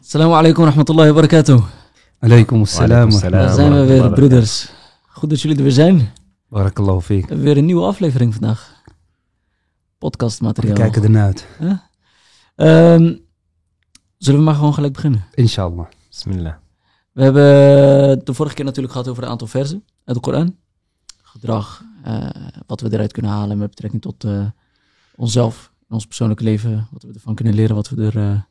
Assalamu alaikum wa rahmatullahi wa barakatuh. Alaikum assalam. Daar zijn we weer, broeders. Goed dat jullie er weer zijn. We Barakallahu fiek. hebben weer een nieuwe aflevering vandaag. We Podcastmateriaal. kijken ernaar uit. Ehm, zullen we maar gewoon gelijk beginnen? Inshallah. Bismillah. We hebben het de vorige keer natuurlijk gehad over een aantal versen uit de Koran. Gedrag, eh, wat we eruit kunnen halen met betrekking tot eh, onszelf, in ons persoonlijke leven. Wat we ervan kunnen leren, wat we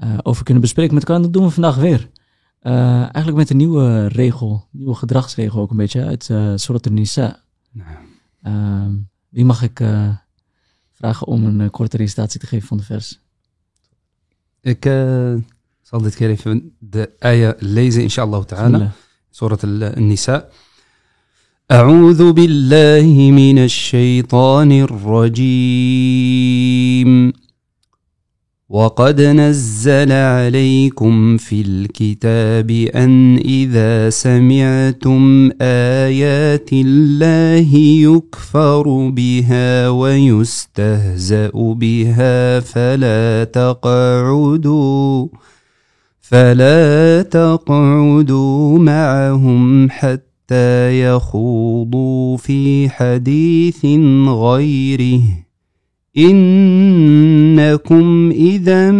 erover over kunnen bespreken met elkaar. En dat doen we vandaag weer. Eh, eigenlijk met een nieuwe regel, nieuwe gedragsregel ook een beetje uit uh, Surat al-Nisa. Nou, Ehm, wie mag ik eh, vragen om een eh, korte recitatie te geven van de vers? Ik eh, zal dit keer even de ayah lezen, inshallah ta'ala. Bismillah. سورة ال- النساء أعوذ بالله من الشيطان الرجيم وقد نزل عليكم في الكتاب أن إذا سمعتم آيات الله يكفر بها ويستهزأ بها فلا تقعدوا فلا تقعدوا معهم حتى يخوضوا في حديث غيره إنكم إذا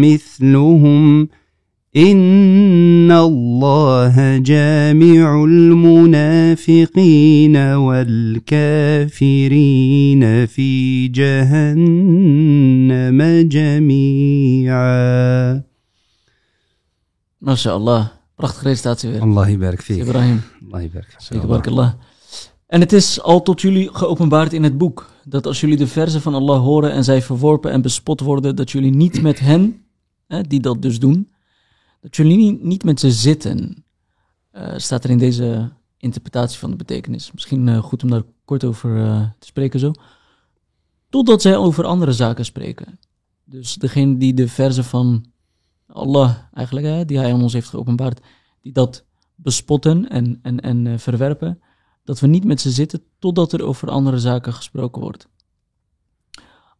مثلهم إن الله جامع المنافقين والكافرين في جهنم جميعا. ما شاء الله بركت خير الله يبارك فيك. إبراهيم. الله يبارك فيك. بارك الله. ان اتس اول توت يولي geopenbaard in het boek. Dat als jullie de verzen van Allah horen en zij verworpen en bespot worden, dat jullie niet met hen, hè, die dat dus doen, dat jullie niet, met ze zitten. Eh, staat er in deze interpretatie van de betekenis. Misschien eh, goed om daar kort over eh, te spreken zo. Totdat zij over andere zaken spreken. Dus degene die de verzen van Allah, eigenlijk, hè, die hij aan ons heeft geopenbaard, die dat bespotten en, en, en verwerpen, dat we niet met ze zitten totdat er over andere zaken gesproken wordt.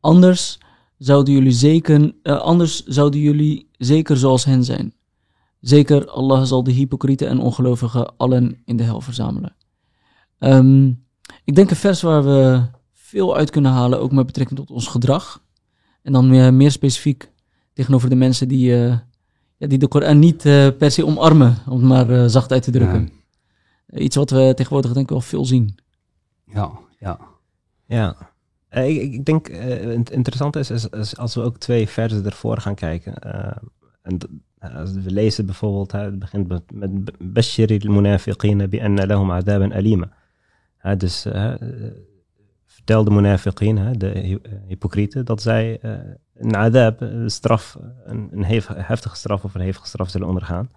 Anders zouden jullie zeker, eh, anders zouden jullie zeker zoals hen zijn. Zeker, Allah zal de hypocrieten en ongelovigen allen in de hel verzamelen. Ehm, ik denk een vers waar we veel uit kunnen halen, ook met betrekking tot ons gedrag. En dan meer, specifiek tegenover de mensen die, eh, ja, die de Koran niet eh, per se omarmen, om het maar zacht uit te drukken. Iets wat we tegenwoordig denk ik wel veel zien. Ja, ja. Ja. Eh, ik, ik denk, eh, het interessante is, is, is als we ook twee versen ervoor gaan kijken. eh, en als we lezen bijvoorbeeld, het begint met, met Bashir al-munafiqina bi anna lahum adaban alima. Dus vertel de munafiqin, hè, de hy- hypocrieten, dat zij eh, een adab, een straf, een, een hef- heftige straf of een hevige straf zullen ondergaan.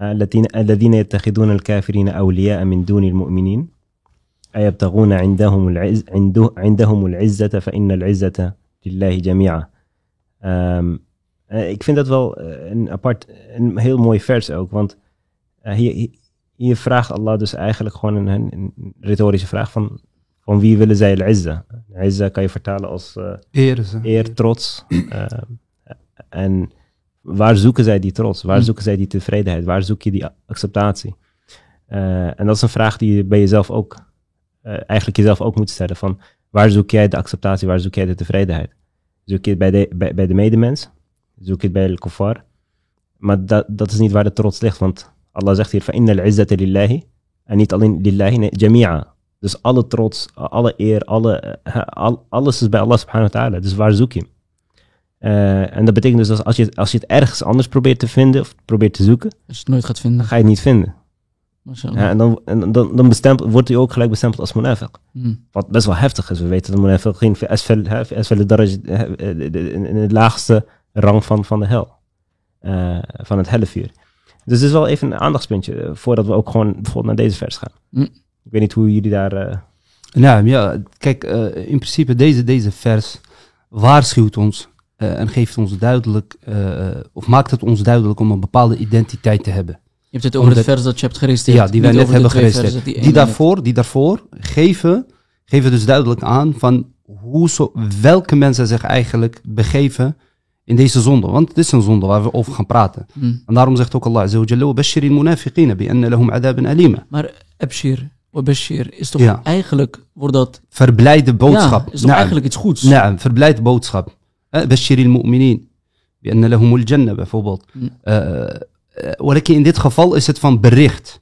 الذين الذين يتخذون الكافرين أولياء من دون المؤمنين أيبتغون عندهم العز عنده عندهم العزة فإن العزة لله جميعا. Ehm, eh, ik vind dat wel eh, een apart, een heel mooi vers ook, want eh, hier, hier- hier vraagt Allah dus eigenlijk gewoon een, een, een retorische vraag van, van wie willen zij al-izza? Izza kan je vertalen als eh, Eer ze. eer, trots. ehm, en waar zoeken zij die trots? Waar Hm. zoeken zij die tevredenheid? Waar zoek je die a- acceptatie? Eh, en dat is een vraag die je bij jezelf ook, eh, eigenlijk jezelf ook moet stellen. Van waar zoek jij de acceptatie? Waar zoek jij de tevredenheid? Zoek je het bij de, bij, bij de medemens? Zoek je het bij de kuffar? Maar dat, dat is niet waar de trots ligt, want Allah zegt hier, فَإِنَّ الْعِزَّةَ lillahi. En niet alleen lillahi, nee, jami'a. Dus alle trots, alle eer, alle, eh, al, alles is bij Allah subhanahu wa ta'ala. Dus waar zoek je hem? Eh, en dat betekent dus dat als je, als je het ergens anders probeert te vinden of probeert te zoeken, Als je het nooit gaat vinden. dan ga je het niet vinden. Ja, en dan, en dan, dan bestempelt, wordt hij ook gelijk bestempeld als munafiq. Hm. Wat best wel heftig is. We weten dat munafiq de- in het laagste rang van, van de hel. Eh, van het hellevuur. Dus het is wel even een aandachtspuntje eh, voordat we ook gewoon bijvoorbeeld naar deze vers gaan. Hm. Ik weet niet hoe jullie daar... eh, Nou ja, kijk, eh, in principe deze, deze vers waarschuwt ons eh, en geeft ons duidelijk, eh, of maakt het ons duidelijk om een bepaalde identiteit te hebben. Je hebt het over de het vers dat je hebt geregistreerd. Ja, die wij net hebben geregistreerd. Die, daarvoor, die daarvoor geven, geven dus duidelijk aan van hoe zo, welke mensen zich eigenlijk begeven in deze zonde. Want het is een zonde waar we over gaan praten. Hmm. En daarom zegt ook Allah, bi lahum adabin alima. Maar Abshir, Bashir is toch eigenlijk, wordt dat... Verblijde boodschap. Is toch eigenlijk iets goeds? Ja, verbleide verblijde boodschap. بشر المؤمنين بأن لهم الجنة bijvoorbeeld Hm. Eh, eh, ولكن in dit geval is het van bericht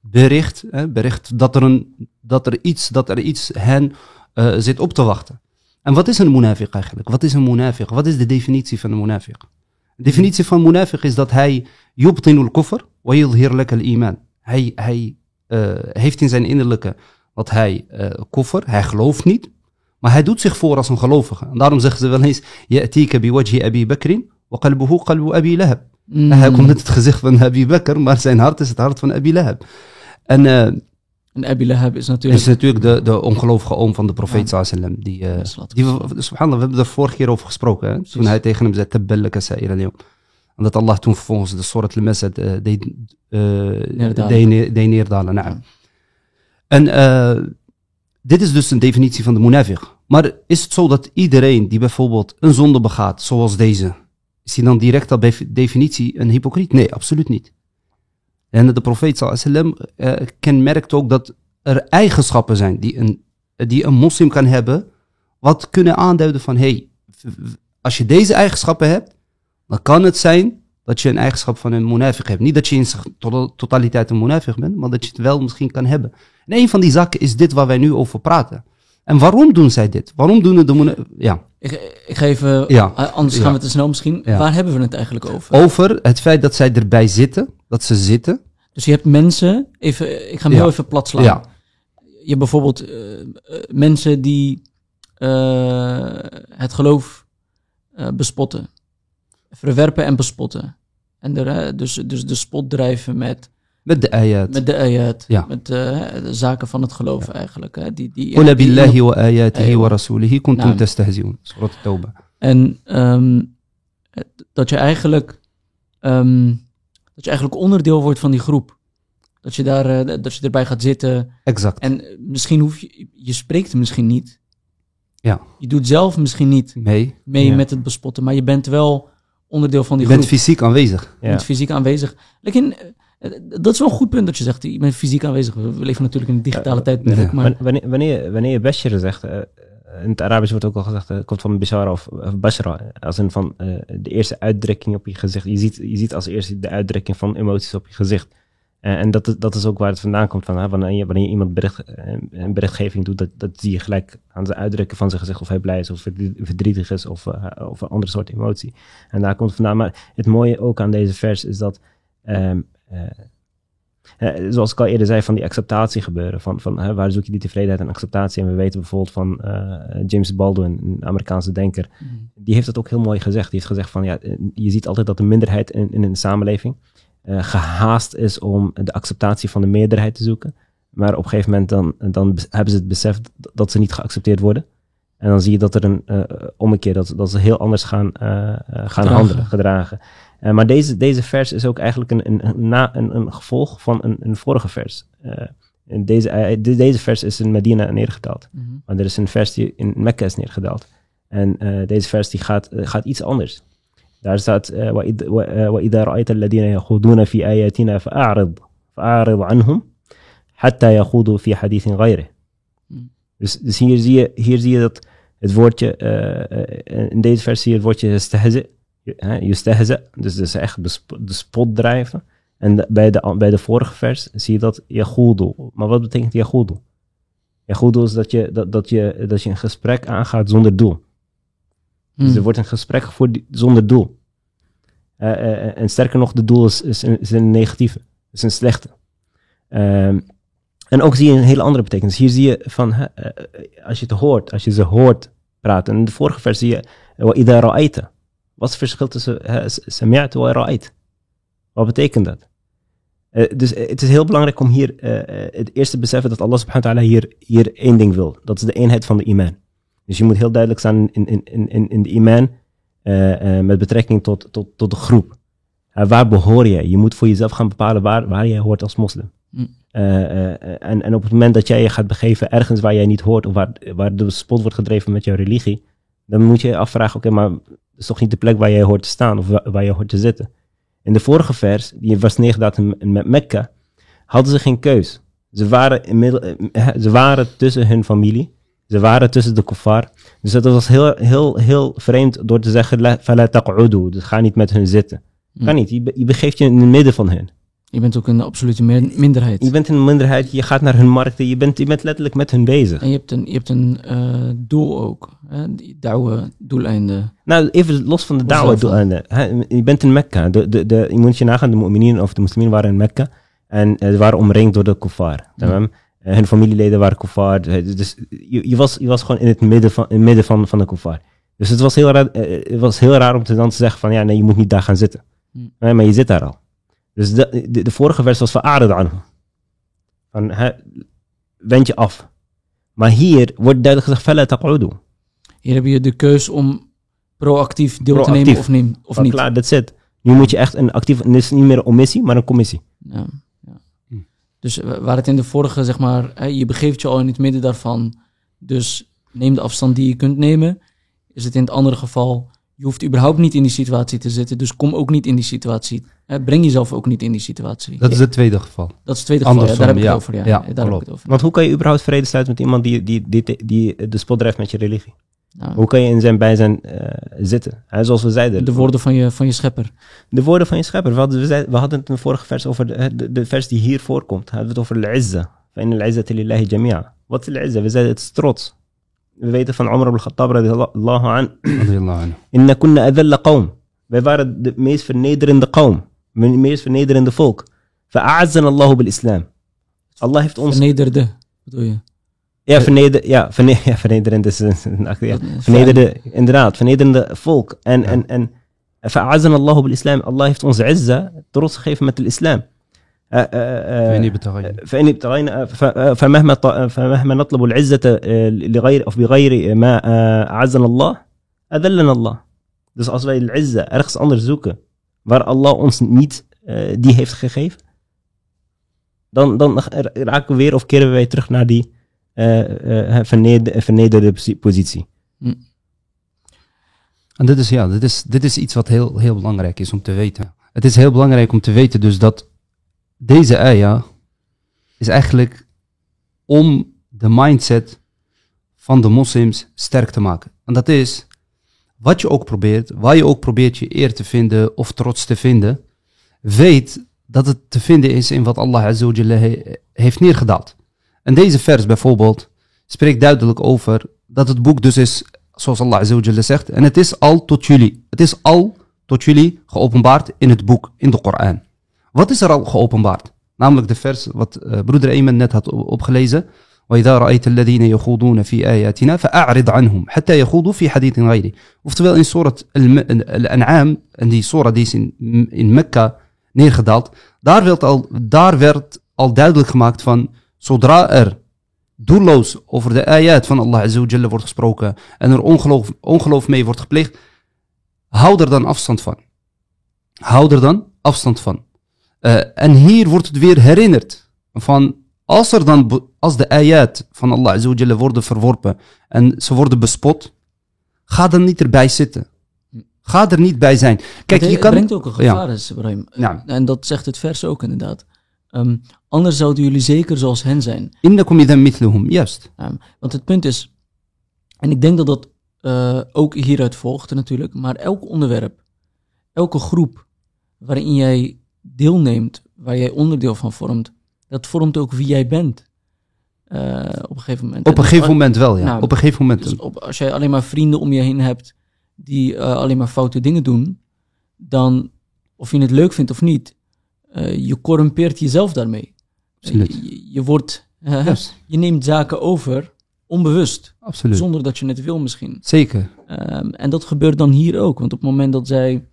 bericht eh, bericht dat er, een, dat er iets dat er iets hen eh, zit op te wachten en wat is een munafiq eigenlijk wat is een munafiq wat is de definitie van een munafiq de definitie van munafiq is dat hij يبطن الكفر ويظهر لك الإيمان hij, hij eh, heeft in zijn innerlijke wat hij eh koffer, hij gelooft niet, maar hij doet zich voor als een gelovige. En daarom zeggen ze wel eens: Ya'tika biwajhi Abi Bakrin wa qalbuhu qalbu Abi Lahab. Mm. Hij komt met het gezicht van Abi Bakr, maar zijn hart is het hart van Abi Lahab. En, uh, en Abi Lahab is natuurlijk, is natuurlijk de, de ongelovige oom van de profeet sallam. Die, eh, die, subhanallah, we hebben er vorige keer over gesproken. Toen hij tegen hem zei: Tabballaka sa'ira Omdat Allah toen vervolgens de Sorat al-Masad eh, deed, neerdalen. En dit is dus een definitie van de munafiq. Maar is het zo dat iedereen die bijvoorbeeld een zonde begaat, zoals deze, is hij dan direct al bij definitie een hypocriet? Nee, absoluut niet. En de profeet sallam uh, kenmerkt ook dat er eigenschappen zijn die een, die een moslim kan hebben, wat kunnen aanduiden van, hey, als je deze eigenschappen hebt, dan kan het zijn dat je een eigenschap van een munafiq hebt. Niet dat je in totaliteit een munafiq bent, maar dat je het wel misschien kan hebben. En een van die zaken is dit waar wij nu over praten. En waarom doen zij dit? Waarom doen de. Ja, Ik, ik ga even... Ja. eh, anders gaan we te snel misschien. Ja. Waar hebben we het eigenlijk over? over het feit dat zij erbij zitten, dat ze zitten. Dus je hebt mensen... Even, ik ga hem heel even plat slaan. Ja. Je hebt bijvoorbeeld eh, eh, mensen die eh, het geloof eh, bespotten. Verwerpen en bespotten. En er, eh, dus, dus de spot drijven met, met de ayat. Met de ayat. Met eh, de zaken van het geloof eigenlijk. Hè? Die, die, billahi wa ayatihi wa rasulihi kuntum tastahziun. Surat Tauba. En um, dat je eigenlijk... Ehm, dat je eigenlijk onderdeel wordt van die groep. Dat je, daar, eh, dat je erbij gaat zitten. Exact. En misschien hoef je... Je spreekt misschien niet. Ja. Je doet zelf misschien niet mee, mee met het bespotten. Maar je bent wel onderdeel van die groep. Je bent fysiek aanwezig. Je bent fysiek aanwezig. Lekker eh, dat is wel een goed punt dat je zegt. Je bent fysiek aanwezig. We leven natuurlijk in een digitale tijdperk. ja. Maar Wan- Wanneer, wanneer, wanneer je Bashir zegt, eh, in het Arabisch wordt ook al gezegd, eh, het komt van Bishara of, of Bashra, als een van eh, de eerste uitdrukking op je gezicht. Je ziet, je ziet als eerste de uitdrukking van emoties op je gezicht. Eh, en dat, is- dat is ook waar het vandaan komt. Van, hè, wanneer, je, wanneer je iemand bericht, eh, een berichtgeving doet, dat, dat zie je gelijk aan zijn uitdrukken van zijn gezicht. Of hij blij is, of verdrie- verdrietig is, of, eh, of een andere soort emotie. En daar komt het vandaan. Maar het mooie ook aan deze vers is dat, ehm, eh, eh, zoals ik al eerder zei, van die acceptatie gebeuren. Van, van hè, waar zoek je die tevredenheid en acceptatie? En we weten bijvoorbeeld van eh, James Baldwin, een Amerikaanse denker. Die heeft dat ook heel mooi gezegd. Die heeft gezegd van, ja, je ziet altijd dat de minderheid in, in een samenleving eh, gehaast is om de acceptatie van de meerderheid te zoeken. Maar op een gegeven moment dan, dan hebben ze het besef dat ze niet geaccepteerd worden. En dan zie je dat er een eh, ommekeer, dat, dat ze heel anders gaan, gaan Gedragen. handelen, gedragen. Eh, maar deze, deze vers is ook eigenlijk een, een, een, na, een, een gevolg van een, een vorige vers. Eh, en deze, eh, de- deze vers is in Medina neergedaald. Mhm. Maar er is een vers die in Mekka is neergedaald. En eh, deze vers die gaat, eh, gaat iets anders. Daar staat: eh, وَإِذْ- و- eh, وَإِذَا رَأَيْتَ الَّذِينَ يَخُوضُونَ فِي آيَاتِنَا فَأَعْرِضْ فَأَعْرِضْ عَنْهُمْ حَتَّى يَخُوضُوا فِي حَدِيثٍ غَيْرِهِ Hmm. Dus, dus hier, zie je, hier zie je dat het woordje, eh, eh, in deze vers zie je het woordje stehze, justehze, dus dat is echt de, sp- de spot drijven. En bij, de, bij de vorige vers zie je dat yahudu. Maar wat betekent yahudu? Yahudu is dat je, dat, dat, je, dat je een gesprek aangaat zonder doel. Dus Mhm. er wordt een gesprek gevoerd zonder doel. Eh, eh, eh, en sterker nog, de doel is, is, een, is een negatieve, is een slechte. Ehm, en ook zie je een hele andere betekenis. Hier zie je van, als je het hoort, als je ze hoort praten. In de vorige vers zie je. Wat is het verschil tussen sami'at wa ra'ait? Wat betekent dat? Eh, dus eh, het is heel belangrijk om hier eh, het eerst te beseffen dat Allah subhanahu wa ta'ala hier, hier één ding wil. Dat is de eenheid van de iman. Dus je moet heel duidelijk staan in, in, in, in, in de iman met betrekking tot, tot, tot de groep. Waar behoor je? Je moet voor jezelf gaan bepalen waar, waar jij hoort als moslim. Mm. Eh, en, en op het moment dat jij je gaat begeven ergens waar jij niet hoort, of waar, waar de spot wordt gedreven met jouw religie, dan moet je je afvragen, oké, maar Dat is toch niet de plek waar jij hoort te staan of wa- waar je hoort te zitten. In de vorige vers, die was neergedaald in met Mekka, hadden ze geen keus. Ze waren, inmiddel, eh, ze waren tussen hun familie. Ze waren tussen de kuffar. Dus dat was heel, heel, heel vreemd door te zeggen. Dus ga niet met hun zitten. Kan niet. Je, be- je begeeft je in het midden van hun. Je bent ook een absolute minderheid. Je bent in een minderheid, je gaat naar hun markten, je bent, je bent letterlijk met hun bezig. En je hebt een, je hebt een eh, doel ook. Hè? Die douwe doeleinden. Nou, even los van de daarvan. doeleinden. Hè, Je bent in Mekka. De, de, de, je moet je nagaan, de mu'minin of de moslimen waren in Mekka. En eh, ze waren omringd door de kuffar. tamam? Eh, hun familieleden waren kuffar. Dus je, je, was, je was gewoon in het midden van, in het midden van, van de kuffar. Dus het was, heel raar, het was heel raar om te dan te zeggen van ja, nee, je moet niet daar gaan zitten. Nee, maar je zit daar al. Dus de, de, de vorige vers was van aarde aan. Van, wend je af. Maar hier wordt duidelijk gezegd, fala taq'udu. Hier heb je de keus om proactief deel te nemen of, neem, of Van, niet. Klaar, that's it. Nu moet je echt een actief, het is niet meer een omissie, maar een commissie. Ja, ja. Hm. Dus waar het in de vorige, zeg maar, je begeeft je al in het midden daarvan. Dus neem de afstand die je kunt nemen. Is het in het andere geval, je hoeft überhaupt niet in die situatie te zitten. Dus kom ook niet in die situatie. Breng jezelf ook niet in die situatie. Dat is het tweede geval. Dat is het tweede geval, ja, daar heb ik ja. het over. Ja, daar heb ik het over. Want hoe kan je überhaupt vrede sluiten met iemand die, die, die, die de spot drijft met je religie? Ja. Hoe kan je in zijn bijzijn eh, zitten? Hè, zoals we zeiden. De woorden van je, van je schepper. De woorden van je schepper. We hadden, we, zeiden- we hadden het in de vorige vers over de, de, de vers die hier voorkomt. Hadden we het over al-izza. Lillahi jami'a. Wat is al-izza? We zeiden het is trots. We weten van Umar ibn Khattab radiyallahu an. Radiyallahu anhu. Inna kunna adalla qawm. Wij waren de meest vernederende qawm De meest vernederende volk. Fa'a'azzana Allahu bil islam. Allah heeft ons... Vernederde, bedoel je? Ja, verneder, ja, verne, ja vernederend is een, een acte, ja. Dat is Vernederde, inderdaad, vernederende volk. En, Ja. en, en fa'a'azzana Allahu bil islam. Allah heeft ons izza trots gegeven met de islam. Eh, eh, eh, فإني بتغير. فإن ابتغينا ف- فمهما ط- فمهما نطلب العزة آه، لغير of بغير ما آه، أعزنا الله أذلنا الله. Dus als wij de izza ergens anders zoeken waar Allah ons niet eh, die heeft gegeven, dan, dan raken we weer of keren we weer terug naar die eh, eh, verneder- vernederde posi- positie. En dit is, ja, dit is, dit is iets wat heel, heel belangrijk is om te weten. Het is heel belangrijk om te weten dus dat deze ayah is eigenlijk om de mindset van de moslims sterk te maken. En dat is, wat je ook probeert, waar je ook probeert je eer te vinden of trots te vinden, weet dat het te vinden is in wat Allah heeft neergedaald. En deze vers bijvoorbeeld spreekt duidelijk over dat het boek dus is, zoals Allah zegt, en het is al tot jullie. Het is al tot jullie geopenbaard in het boek, in de Koran. Wat is er al geopenbaard? Namelijk de vers wat eh, broeder Ayman net had opgelezen. وإذا رأيت الذين يخوضون في آياتنا فأعرض عنهم حتى يخوضوا في حديث غيره. Oftewel in Surat Al- Al-An'am, en die surah die is in, in Mekka neergedaald, daar werd, al, daar werd al duidelijk gemaakt van, zodra er doelloos over de ayat van Allah Azza wa Jalla wordt gesproken en er ongeloof, ongeloof mee wordt gepleegd, hou er dan afstand van. Hou er dan afstand van. Eh, en hier wordt het weer herinnerd van als er dan als de ayat van Allah Azza wa Jalla worden verworpen en ze worden bespot, ga dan niet erbij zitten. Ga er niet bij zijn. Kijk, het je kan. brengt ook een gevaar, Ibrahim. Ja. En dat zegt het vers ook inderdaad. Ehm, anders zouden jullie zeker zoals hen zijn. Innakum idhan mithluhum. Juist. Ehm, want het punt is, en ik denk dat dat eh, ook hieruit volgt natuurlijk, maar elk onderwerp, elke groep waarin jij deelneemt, waar jij onderdeel van vormt, dat vormt ook wie jij bent. Eh, op een gegeven moment. Op een En gegeven moment wel, ja. Nou, Op een gegeven moment. Dus op, als jij alleen maar vrienden om je heen hebt die eh, alleen maar foute dingen doen, dan, of je het leuk vindt of niet, eh, je corrumpeert jezelf daarmee. Absoluut. Je, je wordt, je neemt zaken over, onbewust, Absoluut. zonder dat je het wil misschien. Zeker. Ehm, en dat gebeurt dan hier ook, want op het moment dat zij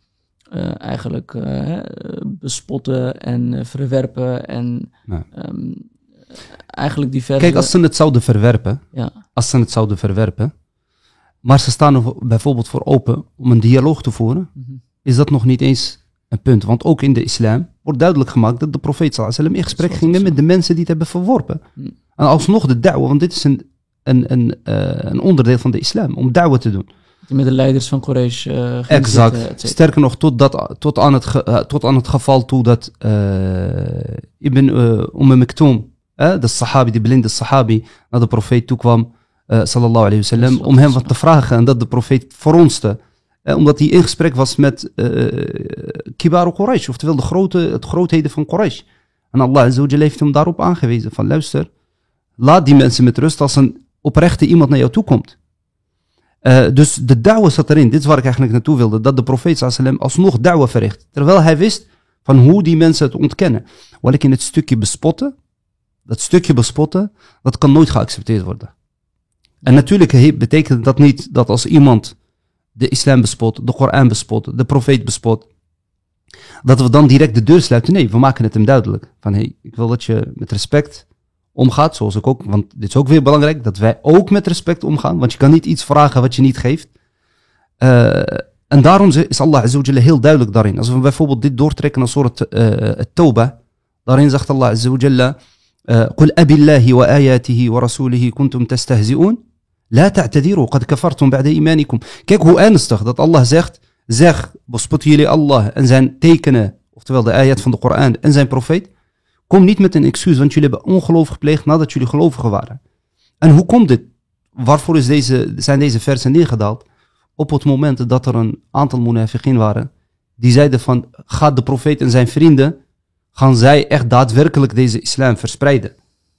eh, eigenlijk eh, bespotten en eh, verwerpen en Ja. ehm, eigenlijk diverse... Kijk, als ze het zouden verwerpen, ja, als ze het zouden verwerpen, maar ze staan er bijvoorbeeld voor open om een dialoog te voeren, Mhm. is dat nog niet eens een punt. Want ook in de islam wordt duidelijk gemaakt dat de profeet in gesprek ging met de mensen die het hebben verworpen. Mhm. En alsnog de da'wa, want dit is een, een, een, een onderdeel van de islam, om da'wa te doen. Met de leiders van Quraysh ging Exact. zitten. Sterker nog, tot, dat, tot, aan het ge- eh, tot aan het geval toe dat eh Ibn uh, Umm Maktoum, de sahabi, die blinde sahabi, naar de profeet toe kwam, sallallahu alayhi wasallam, om hem wat te vragen. En dat de profeet veronste. Omdat hij in gesprek was met Kibaru Quraysh, oftewel de grote, het grootheden van Quraysh. En Allah Azza wa Jalla heeft hem daarop aangewezen van luister, laat die mensen met rust als een oprechte iemand naar jou toe komt. Eh, dus de da'wa zat erin. Dit is waar ik eigenlijk naartoe wilde. Dat de profeet sallam alsnog da'wa verricht. Terwijl hij wist van hoe die mensen het ontkennen. Wat ik in het stukje bespotten, dat stukje bespotten, dat kan nooit geaccepteerd worden. En natuurlijk betekent dat niet dat als iemand de islam bespot, de Koran bespot, de profeet bespot, dat we dan direct de deur sluiten. Nee, we maken het hem duidelijk. Van hey, ik wil dat je met respect omgaat, zoals ik ook, want dit is ook weer belangrijk, dat wij ook met respect omgaan, want je kan niet iets vragen wat je niet geeft. Eh, en daarom is Allah Azza wa Jalla heel duidelijk daarin. Als we bijvoorbeeld dit doortrekken naar soort uh, Tawbah, daarin zegt Allah Azza wa Jalla, قل أبي الله وآياته ورسوله كنتم تستهزئون لا تعتذروا قد كفرتم بعد إيمانكم Kijk hoe ernstig dat Allah zegt, zeg, bespotten jullie Allah en zijn tekenen, oftewel de ayat van de Koran en zijn profeet, Kom niet met een excuus, want jullie hebben ongeloof gepleegd nadat jullie gelovigen waren. En hoe komt dit? Waarvoor is deze, zijn deze versen neergedaald? Op het moment dat er een aantal munafiqin waren, die zeiden van, gaat de profeet en zijn vrienden, gaan zij echt daadwerkelijk deze islam verspreiden?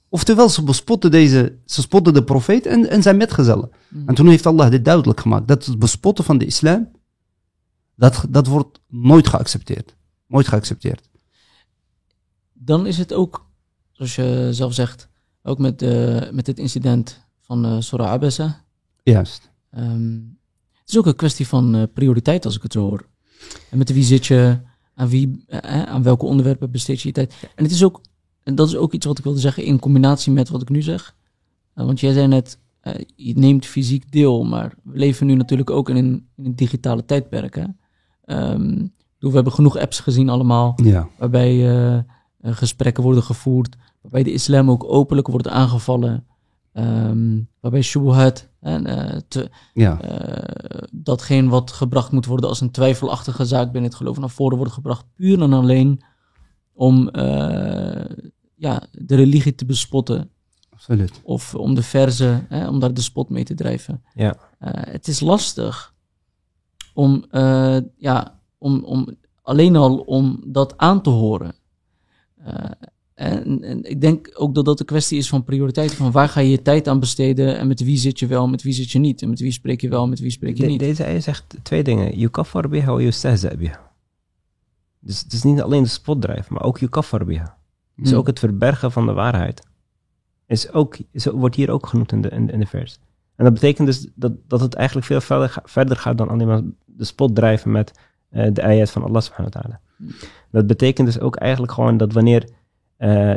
Oftewel, ze bespotten, deze, ze spotten de profeet en, en zijn metgezellen. Mm. En toen heeft Allah dit duidelijk gemaakt, dat het bespotten van de islam, dat, dat wordt nooit geaccepteerd. Nooit geaccepteerd dan is het ook, zoals je zelf zegt, ook met, de, met dit incident van uh, Surah Abessa. Juist. Um, het is ook een kwestie van uh, prioriteit, als ik het zo hoor. En met wie zit je, aan, wie, uh, aan welke onderwerpen besteed je je tijd. En het is ook, en dat is ook iets wat ik wilde zeggen in combinatie met wat ik nu zeg. want jij zei net, je neemt fysiek deel, maar we leven nu natuurlijk ook in een, in een digitale tijdperk. Hè? Um, we hebben genoeg apps gezien allemaal, ja. waarbij uh, gesprekken worden gevoerd, waarbij de islam ook openlijk wordt aangevallen, um, waarbij shubuhat, en, uh, te, ja. uh, datgene wat gebracht moet worden als een twijfelachtige zaak binnen het geloof naar voren wordt gebracht, puur en alleen om uh, ja, de religie te bespotten. Absoluut. Of om de verzen, hè, om daar de spot mee te drijven. Ja. het is lastig om, ja, om, om alleen al om dat aan te horen. Uh, en, en, ik denk ook dat dat een kwestie is van prioriteiten. Van waar ga je je tijd aan besteden en met wie zit je wel, met wie zit je niet. En met wie spreek je wel, met wie spreek je De, niet. Deze ayah zegt twee dingen. Yukaffar biha wa yustahza biha. Dus het is niet alleen de spotdrijf, maar ook yukaffar biha. Dus Hmm. ook het verbergen van de waarheid. Is ook, is, wordt hier ook genoemd in de, in, in de vers. En dat betekent dus dat, dat het eigenlijk veel verder, verder gaat dan alleen maar de spot drijven met uh, de ayat van Allah subhanahu wa ta'ala. Dat betekent dus ook eigenlijk gewoon dat wanneer...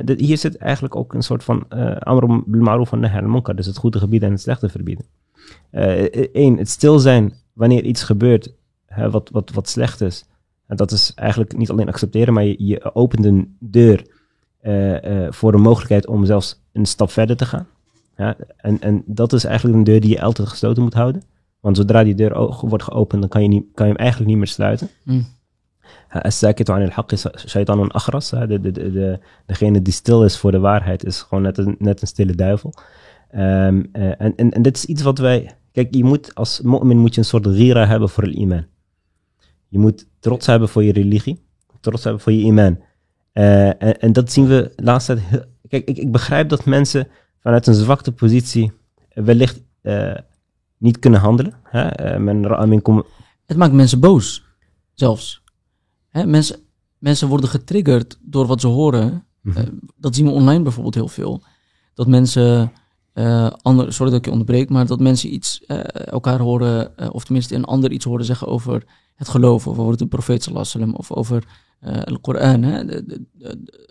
Dit, hier zit eigenlijk ook een soort van uh, amr bil ma'ruf en nahy munkar, dus het goede gebieden en het slechte verbieden. Eén, uh, het stil zijn wanneer iets gebeurt hè, wat, wat, wat slecht is. En dat is eigenlijk niet alleen accepteren, maar je, opent een deur voor de mogelijkheid om zelfs een stap verder te gaan. Ja, en, en dat is eigenlijk een deur die je altijd gesloten moet houden. Want zodra die deur wordt geopend, dan kan je, niet, kan je hem eigenlijk niet meer sluiten. Mm. An al-haq is shaitanun akhras. De, de, de, de, degene die stil is voor de waarheid is gewoon net een, net een stille duivel. Um, uh, en, en, dit is iets wat wij... Kijk, je moet als mu'min moet je een soort gira hebben voor het iman. Je moet trots hebben voor je religie. Trots hebben voor je iman. Uh, en, dat zien we. Heel, kijk, ik, ik begrijp dat mensen vanuit een zwakte positie wellicht uh, niet kunnen handelen. Hè? Men. Het maakt mensen boos, zelfs. Hè, mensen, mensen worden getriggerd door wat ze horen. Mhm. Uh, dat zien we online bijvoorbeeld heel veel. Dat mensen, uh, ander, sorry dat ik je onderbreek, maar dat mensen iets uh, elkaar horen, of tenminste een ander iets horen zeggen over het geloof, of over de profeet sallam, of over de Koran. Hè, de, de, de,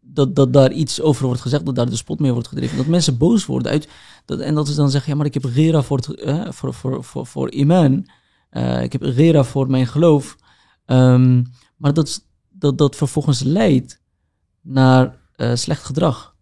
dat, dat daar iets over wordt gezegd, dat daar de spot mee wordt gedreven. Dat mensen boos worden uit. Dat, en dat ze dan zeggen, ja, maar ik heb gera voor, het, voor, voor, voor, voor iman. Uh, ik heb gera voor mijn geloof. Um, maar dat, dat dat vervolgens leidt naar uh, slecht gedrag.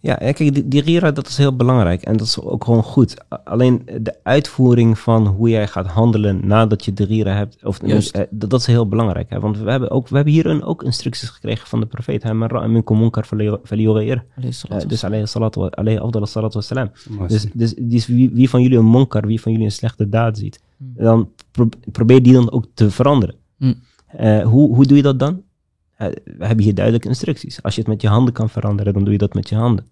Ja, en kijk, die, die gira, dat is heel belangrijk. En dat is ook gewoon goed. Alleen de uitvoering van hoe jij gaat handelen nadat je de gira hebt, of, Juist. eh, dat, dat is heel belangrijk. Hè? Want we hebben, ook, we hebben hierin ook instructies gekregen van de profeet. hè, "Man ra'a minkum munkar fali- falyughayyirhu." Alayhi Eh, salatu Dus alayhi salatu wa- alayhi afdal salatu wassalam. Dus, dus, dus wie, wie van jullie een monkar, wie van jullie een slechte daad ziet, Hmm. dan pro- probeer die dan ook te veranderen. Hmm. Eh, hoe, hoe doe je dat dan? Eh, we hebben hier duidelijke instructies. Als je het met je handen kan veranderen, dan doe je dat met je handen.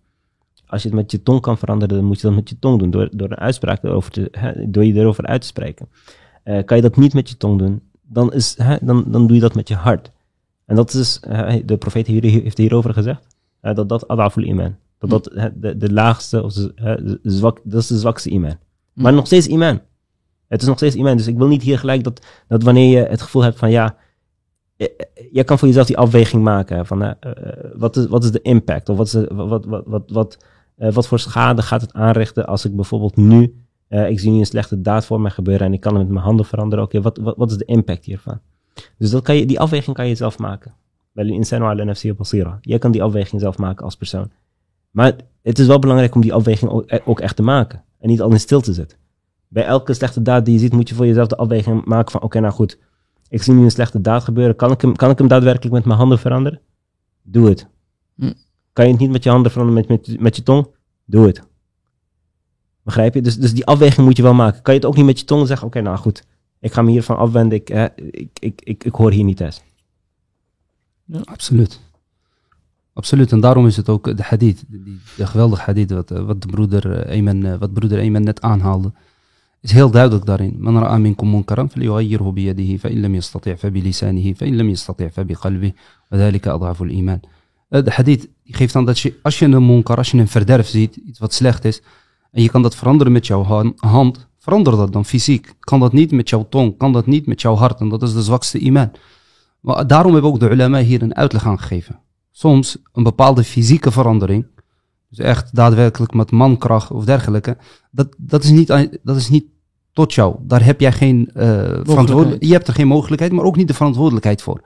Als je het met je tong kan veranderen, dan moet je dat met je tong doen. Door, door een uitspraak erover te, hè, door je erover uit te spreken. Eh, kan je dat niet met je tong doen, dan, is, hè, dan, dan doe je dat met je hart. En dat is, de profeet hier, heeft hierover gezegd, dat dat adaful iman. Dat dat hè, de, de laagste, of de, zwak, dat is de zwakste iman. Maar nog steeds iman. Het is nog steeds iman. Dus ik wil niet hier gelijk dat, dat wanneer je het gevoel hebt van ja, eh, eh, je kan voor jezelf die afweging maken van eh, wat, is, wat is de impact of wat, wat, wat, wat, wat, voor schade gaat het aanrichten als ik bijvoorbeeld nu, ik zie nu een slechte daad voor mij gebeuren en ik kan het met mijn handen veranderen. Oké, wat, wat, wat is de impact hiervan? Dus dat kan je, die afweging kan je zelf maken. Jij kan die afweging zelf maken als persoon. Maar het is wel belangrijk om die afweging ook, ook echt te maken. En niet al in stil te zitten. Bij elke slechte daad die je ziet, moet je voor jezelf de afweging maken van... Oké, nou goed. Ik zie nu een slechte daad gebeuren. Kan ik, hem, kan ik hem daadwerkelijk met mijn handen veranderen? Doe het. Hm. Kan je het niet met je handen veranderen met, met, met je tong? Doe het. Begrijp je? Dus, dus die afweging moet je wel maken. Kan je het ook niet met je tong zeggen? Oké, nou goed. Ik ga me hiervan afwenden. Ik, hè, ik, ik, ik, ik hoor hier niet thuis. Absoluut. Absoluut. En daarom is het ook de hadith, die, de geweldige hadith wat, eh, wat de broeder eh, Ayman, eh, wat broeder Ayman net aanhaalde, is heel duidelijk daarin. Man ra'a minkum munkaran al-iman. Eh, De hadith geeft aan dat je, als je een munkar, als je een verderf ziet, iets wat slecht is, en je kan dat veranderen met jouw han- hand, verander dat dan fysiek. Kan dat niet met jouw tong, kan dat niet met jouw hart, en dat is de zwakste iman. Maar daarom hebben ook de ulama hier een uitleg aan gegeven. Soms een bepaalde fysieke verandering, dus echt daadwerkelijk met mankracht of dergelijke, dat, dat, is, niet, dat is niet tot jou. Daar heb jij geen eh verantwoordelijkheid. Je hebt er geen mogelijkheid, maar ook niet de verantwoordelijkheid voor.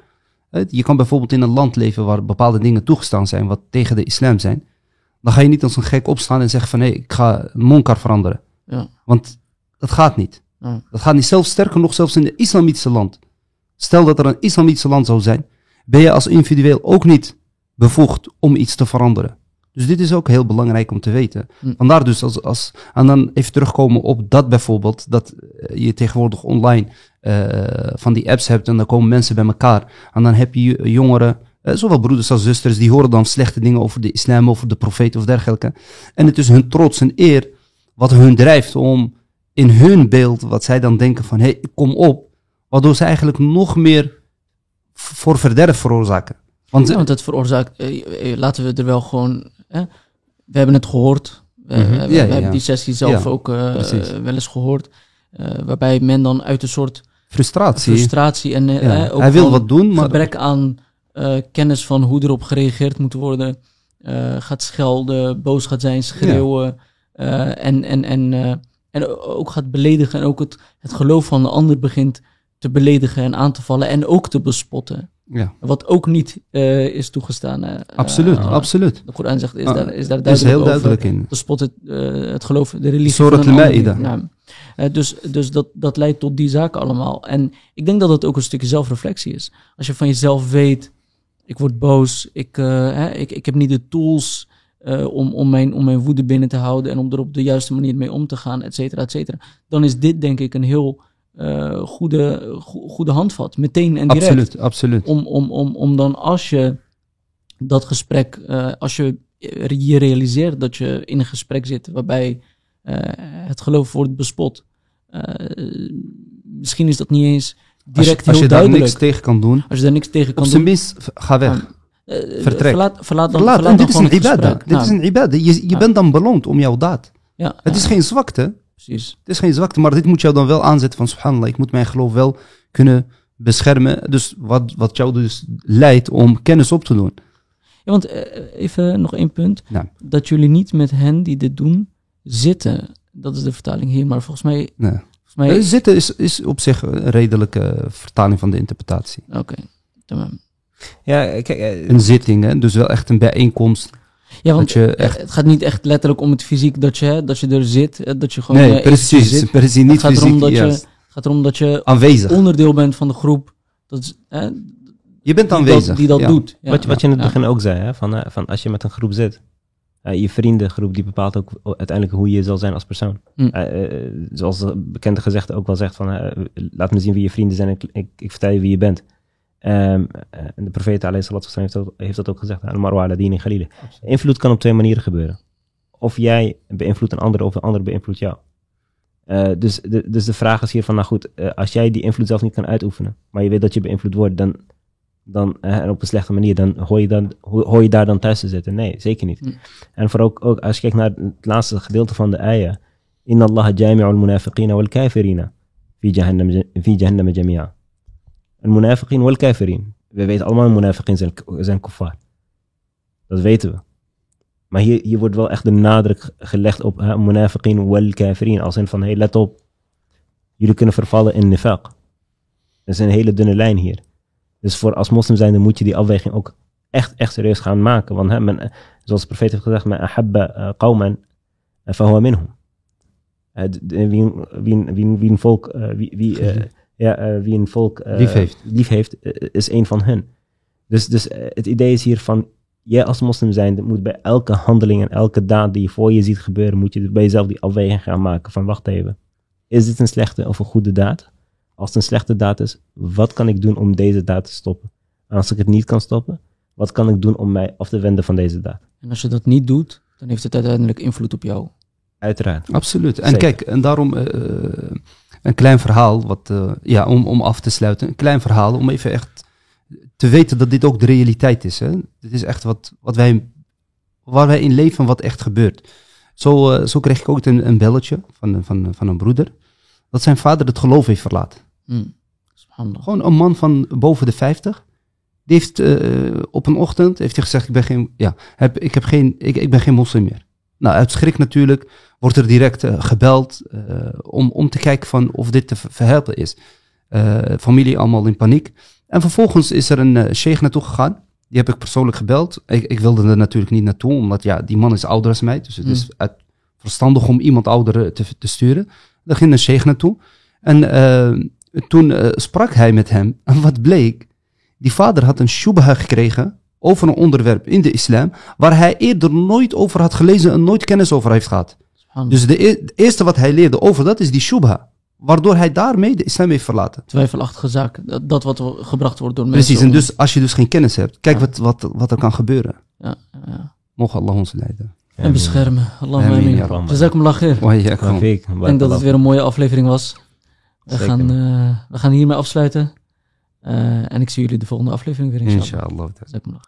Je kan bijvoorbeeld in een land leven waar bepaalde dingen toegestaan zijn, wat tegen de islam zijn. Dan ga je niet als een gek opstaan en zeggen van nee, ik ga monkar veranderen. Ja. Want dat gaat niet. Ja. Dat gaat niet. Zelfs sterker nog, zelfs in een islamitische land. Stel dat er een islamitische land zou zijn, ben je als individueel ook niet bevoegd om iets te veranderen. Dus dit is ook heel belangrijk om te weten. Hm. Vandaar dus, als, als, en dan even terugkomen op dat bijvoorbeeld, dat eh, je tegenwoordig online eh, van die apps hebt en dan komen mensen bij elkaar. En dan heb je jongeren, eh, zowel broeders als zusters, die horen dan slechte dingen over de islam, over de profeet of dergelijke. En het is hun trots en eer wat hun drijft om in hun beeld, wat zij dan denken van, hé, hey, kom op, waardoor ze eigenlijk nog meer voor verderf veroorzaken. Want Ja, want het veroorzaakt, eh, laten we er wel gewoon, hè, we hebben het gehoord, we, Mhm. we- we Ja, ja, hebben die sessie zelf ook eh, wel eens gehoord, eh, waarbij men dan uit een soort frustratie. frustratie en eh, ook Hij wil wat doen, maar gebrek aan kennis van hoe erop gereageerd moet worden, gaat schelden, boos gaat zijn, schreeuwen en, en, en, en ook gaat beledigen en ook het, het geloof van de ander begint te beledigen en aan te vallen en ook te bespotten. Ja, Wat ook niet eh, is toegestaan. eh, absoluut, eh, absoluut. De Koran zegt, is Ah, daar, is daar Dat is duidelijk heel over. duidelijk in. Bespot het, het geloof, de religie Surat. Al-Ma'idah. Ja. Dus dus dat, dat leidt tot die zaken allemaal. En ik denk dat het ook een stukje zelfreflectie is. Als je van jezelf weet, ik word boos, ik, hè, ik, ik heb niet de tools om, om, mijn, om mijn woede binnen te houden en om er op de juiste manier mee om te gaan, et cetera, et cetera. Dan is dit denk ik een heel eh, goede, go- goede handvat, meteen en direct. Absoluut, absoluut. Om, om, om, om dan als je dat gesprek, eh, als je je realiseert dat je in een gesprek zit waarbij eh, het geloof wordt bespot. misschien is dat niet eens direct als je, als heel je daar niks tegen kan doen, als je daar niks tegen kan op zijn doen. minst ga weg. vertrek. Verlaat, verlaat dan, Verlaat. verlaat dan dit is een ibadah. Dit Nou, is een ibadah. Je, je bent dan beloond om jouw daad. ja, Het is geen zwakte. Precies. Het is geen zwakte, maar dit moet jou dan wel aanzetten van subhanallah, ik moet mijn geloof wel kunnen beschermen. Dus wat, wat jou dus leidt om kennis op te doen. Ja, want eh, even nog één punt. Ja. Dat jullie niet met hen die dit doen zitten. Dat is de vertaling hier, maar volgens mij... Nee. Volgens mij Eh, Zitten is, is op zich een redelijke vertaling van de interpretatie. Oké, tamam. Ja, kijk, eh, Een zitting, hè? dus wel echt een bijeenkomst. Ja, want je echt- het gaat niet echt letterlijk om het fysiek dat je, dat je er zit. Dat je gewoon nee, eh, precies. zit. Precies, Het niet gaat erom fysiek. dat je, het gaat erom dat je Aanwezig. onderdeel bent van de groep. Dat is, eh, Je bent die aanwezig. dat, die dat ja. doet. Ja, wat, je- wat je in het ja. begin ook zei, hè, van, eh, van als je met een groep zit. eh, je vriendengroep die bepaalt ook uiteindelijk hoe je zal zijn als persoon. Hm. Zoals de bekende gezegde ook wel zegt van laat me zien wie je vrienden zijn en ik, ik, ik vertel je wie je bent. Ehm, eh, en de profeet heeft, dat- heeft dat ook gezegd. Al-marwa. Invloed kan op twee manieren gebeuren. Of jij beïnvloedt een ander of een ander beïnvloedt jou. Eh, dus, de, dus de vraag is hier van, nou goed, eh, als jij die invloed zelf niet kan uitoefenen, maar je weet dat je beïnvloed wordt, dan, dan en op een slechte manier, dan hoor, je dan ho- hoor je daar dan thuis te zitten. Nee, zeker niet. En voor ook, ook als je kijkt naar het laatste gedeelte van de ayah, Inna Allah jami'ul munafiqina wal kafirina fi jahannam, ja- fi jahannam jami'a. Wal kafirin. We weten allemaal, munafiqin zijn, zijn kuffar. Dat weten we. Maar hier, hier wordt wel echt de nadruk ge- gelegd op munafiqin wal kafirin. Als in van, hey, let op. Jullie kunnen vervallen in nifaq. Dat is een hele dunne lijn hier. Dus voor als moslim zijnde moet je die afweging ook echt, echt serieus gaan maken. Want hè, men, zoals de profeet heeft gezegd, men ahabba eh, qawman eh, fahuwa minhum. Eh, Wie wie wie wie een volk, wie, wie, ja, eh, wie een volk eh, Lief heeft. lief heeft, eh, is een van hen. Dus, dus het idee is hier van, jij als moslim zijnde moet bij elke handeling en elke daad die je voor je ziet gebeuren, moet je bij jezelf die afweging gaan maken van, wacht even, is dit een slechte of een goede daad? Als het een slechte daad is, wat kan ik doen om deze daad te stoppen? En als ik het niet kan stoppen, wat kan ik doen om mij af te wenden van deze daad? En als je dat niet doet, dan heeft het uiteindelijk invloed op jou. Uiteraard. Absoluut. En Zeker. kijk, en daarom eh, een klein verhaal, wat, eh, ja, om, om af te sluiten. Een klein verhaal om even echt te weten dat dit ook de realiteit is. Hè? Dit is echt wat, wat wij, waar wij in leven, wat echt gebeurt. Zo, eh, zo kreeg ik ook een, een belletje van, van, van een broeder, dat zijn vader het geloof heeft verlaten. Hm. Subhanallah. Gewoon een man van boven de 50. Die heeft eh, op een ochtend heeft hij gezegd: ik ben geen, ja, heb, ik, heb geen, ik, ik ben geen moslim meer. Nou, uit schrik natuurlijk wordt er direct eh, gebeld eh, om, om te kijken van of dit te ver- verhelpen is. Eh, familie allemaal in paniek. En vervolgens is er een sheikh naartoe gegaan. Die heb ik persoonlijk gebeld. Ik, ik wilde er natuurlijk niet naartoe, omdat ja, die man is ouder als mij. Dus het Hmm. is uit, verstandig om iemand ouder te, te sturen. Daar ging een sheikh naartoe. En toen sprak hij met hem. En wat bleek? Die vader had een shubha gekregen over een onderwerp in de islam. Waar hij eerder nooit over had gelezen en nooit kennis over heeft gehad. Dus de, e- het eerste wat hij leerde over dat is die shubha. Waardoor hij daarmee de islam heeft verlaten. Twijfelachtige zaak. Dat, dat wat gebracht wordt door mensen. Precies, en dus als je dus geen kennis hebt, kijk Ja. wat, wat, wat er kan gebeuren. Ja, ja, ja. Mogen Allah ons leiden. En beschermen. Amin. Jazakumullah khair. Denk dat het weer een mooie aflevering was. We, Zeker. gaan, eh, we gaan hiermee afsluiten. Eh, en ik zie jullie de volgende aflevering weer inshallah. Inshallah.